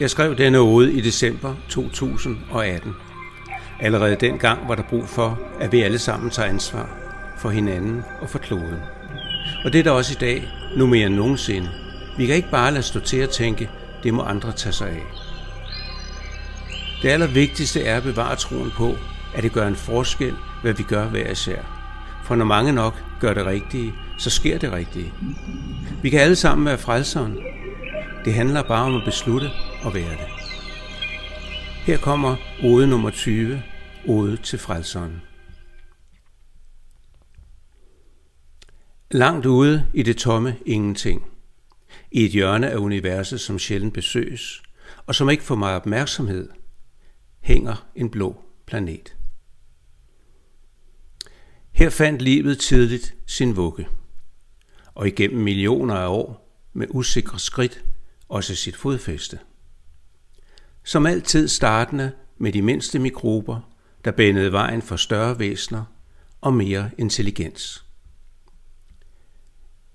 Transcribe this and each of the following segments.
Jeg skrev denne ode i december 2018. Allerede dengang var der brug for, at vi alle sammen tager ansvar for hinanden og for kloden. Og det er der også i dag, nu mere end nogensinde. Vi kan ikke bare lade stå til at tænke, det må andre tage sig af. Det allervigtigste er at bevare troen på, at det gør en forskel, hvad vi gør hver især. For når mange nok gør det rigtige, så sker det rigtige. Vi kan alle sammen være frelseren. Det handler bare om at beslutte at være det. Her kommer ode nummer 20, ode til frelseren. Langt ude i det tomme ingenting, i et hjørne af universet, som sjældent besøges, og som ikke får meget opmærksomhed, hænger en blå planet. Her fandt livet tidligt sin vugge, og igennem millioner af år med usikre skridt også sit fodfæste. Som altid startende med de mindste mikrober, der bændede vejen for større væsner og mere intelligens.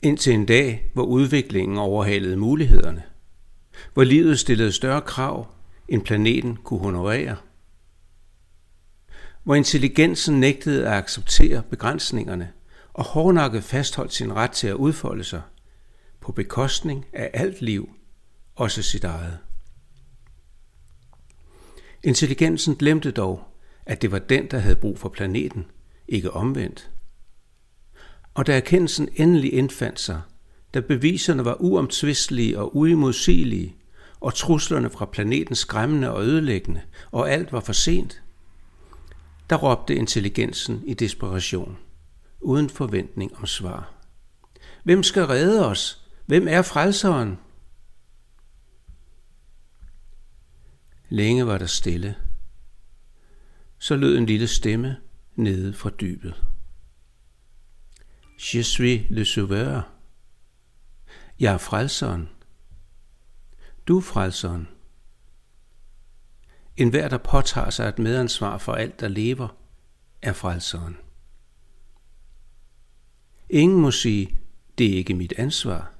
Indtil en dag, hvor udviklingen overhalede mulighederne, hvor livet stillede større krav, end planeten kunne honorere, hvor intelligensen nægtede at acceptere begrænsningerne og hårdnakket fastholdt sin ret til at udfolde sig på bekostning af alt liv, også sit eget. Intelligensen glemte dog, at det var den, der havde brug for planeten, ikke omvendt. Og da erkendelsen endelig indfandt sig, da beviserne var uomtvistelige og uimodsigelige, og truslerne fra planeten skræmmende og ødelæggende, og alt var for sent, der råbte intelligensen i desperation, uden forventning om svar. Hvem skal redde os? Hvem er frelseren? Længe var der stille. Så lød en lille stemme nede fra dybet. Je suis le sauveur. Jeg er frelseren. Du er frelseren. En hver, der påtager sig et medansvar for alt, der lever, er frelseren. Ingen må sige, det er ikke mit ansvar.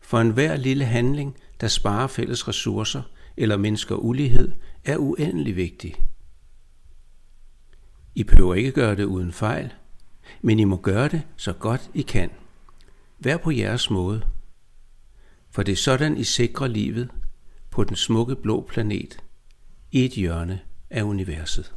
For enhver lille handling, der sparer fælles ressourcer eller mennesker ulighed, er uendelig vigtig. I behøver ikke gøre det uden fejl, men I må gøre det så godt I kan. Vær på jeres måde. For det er sådan, I sikrer livet på den smukke blå planet – i et hjørne af universet.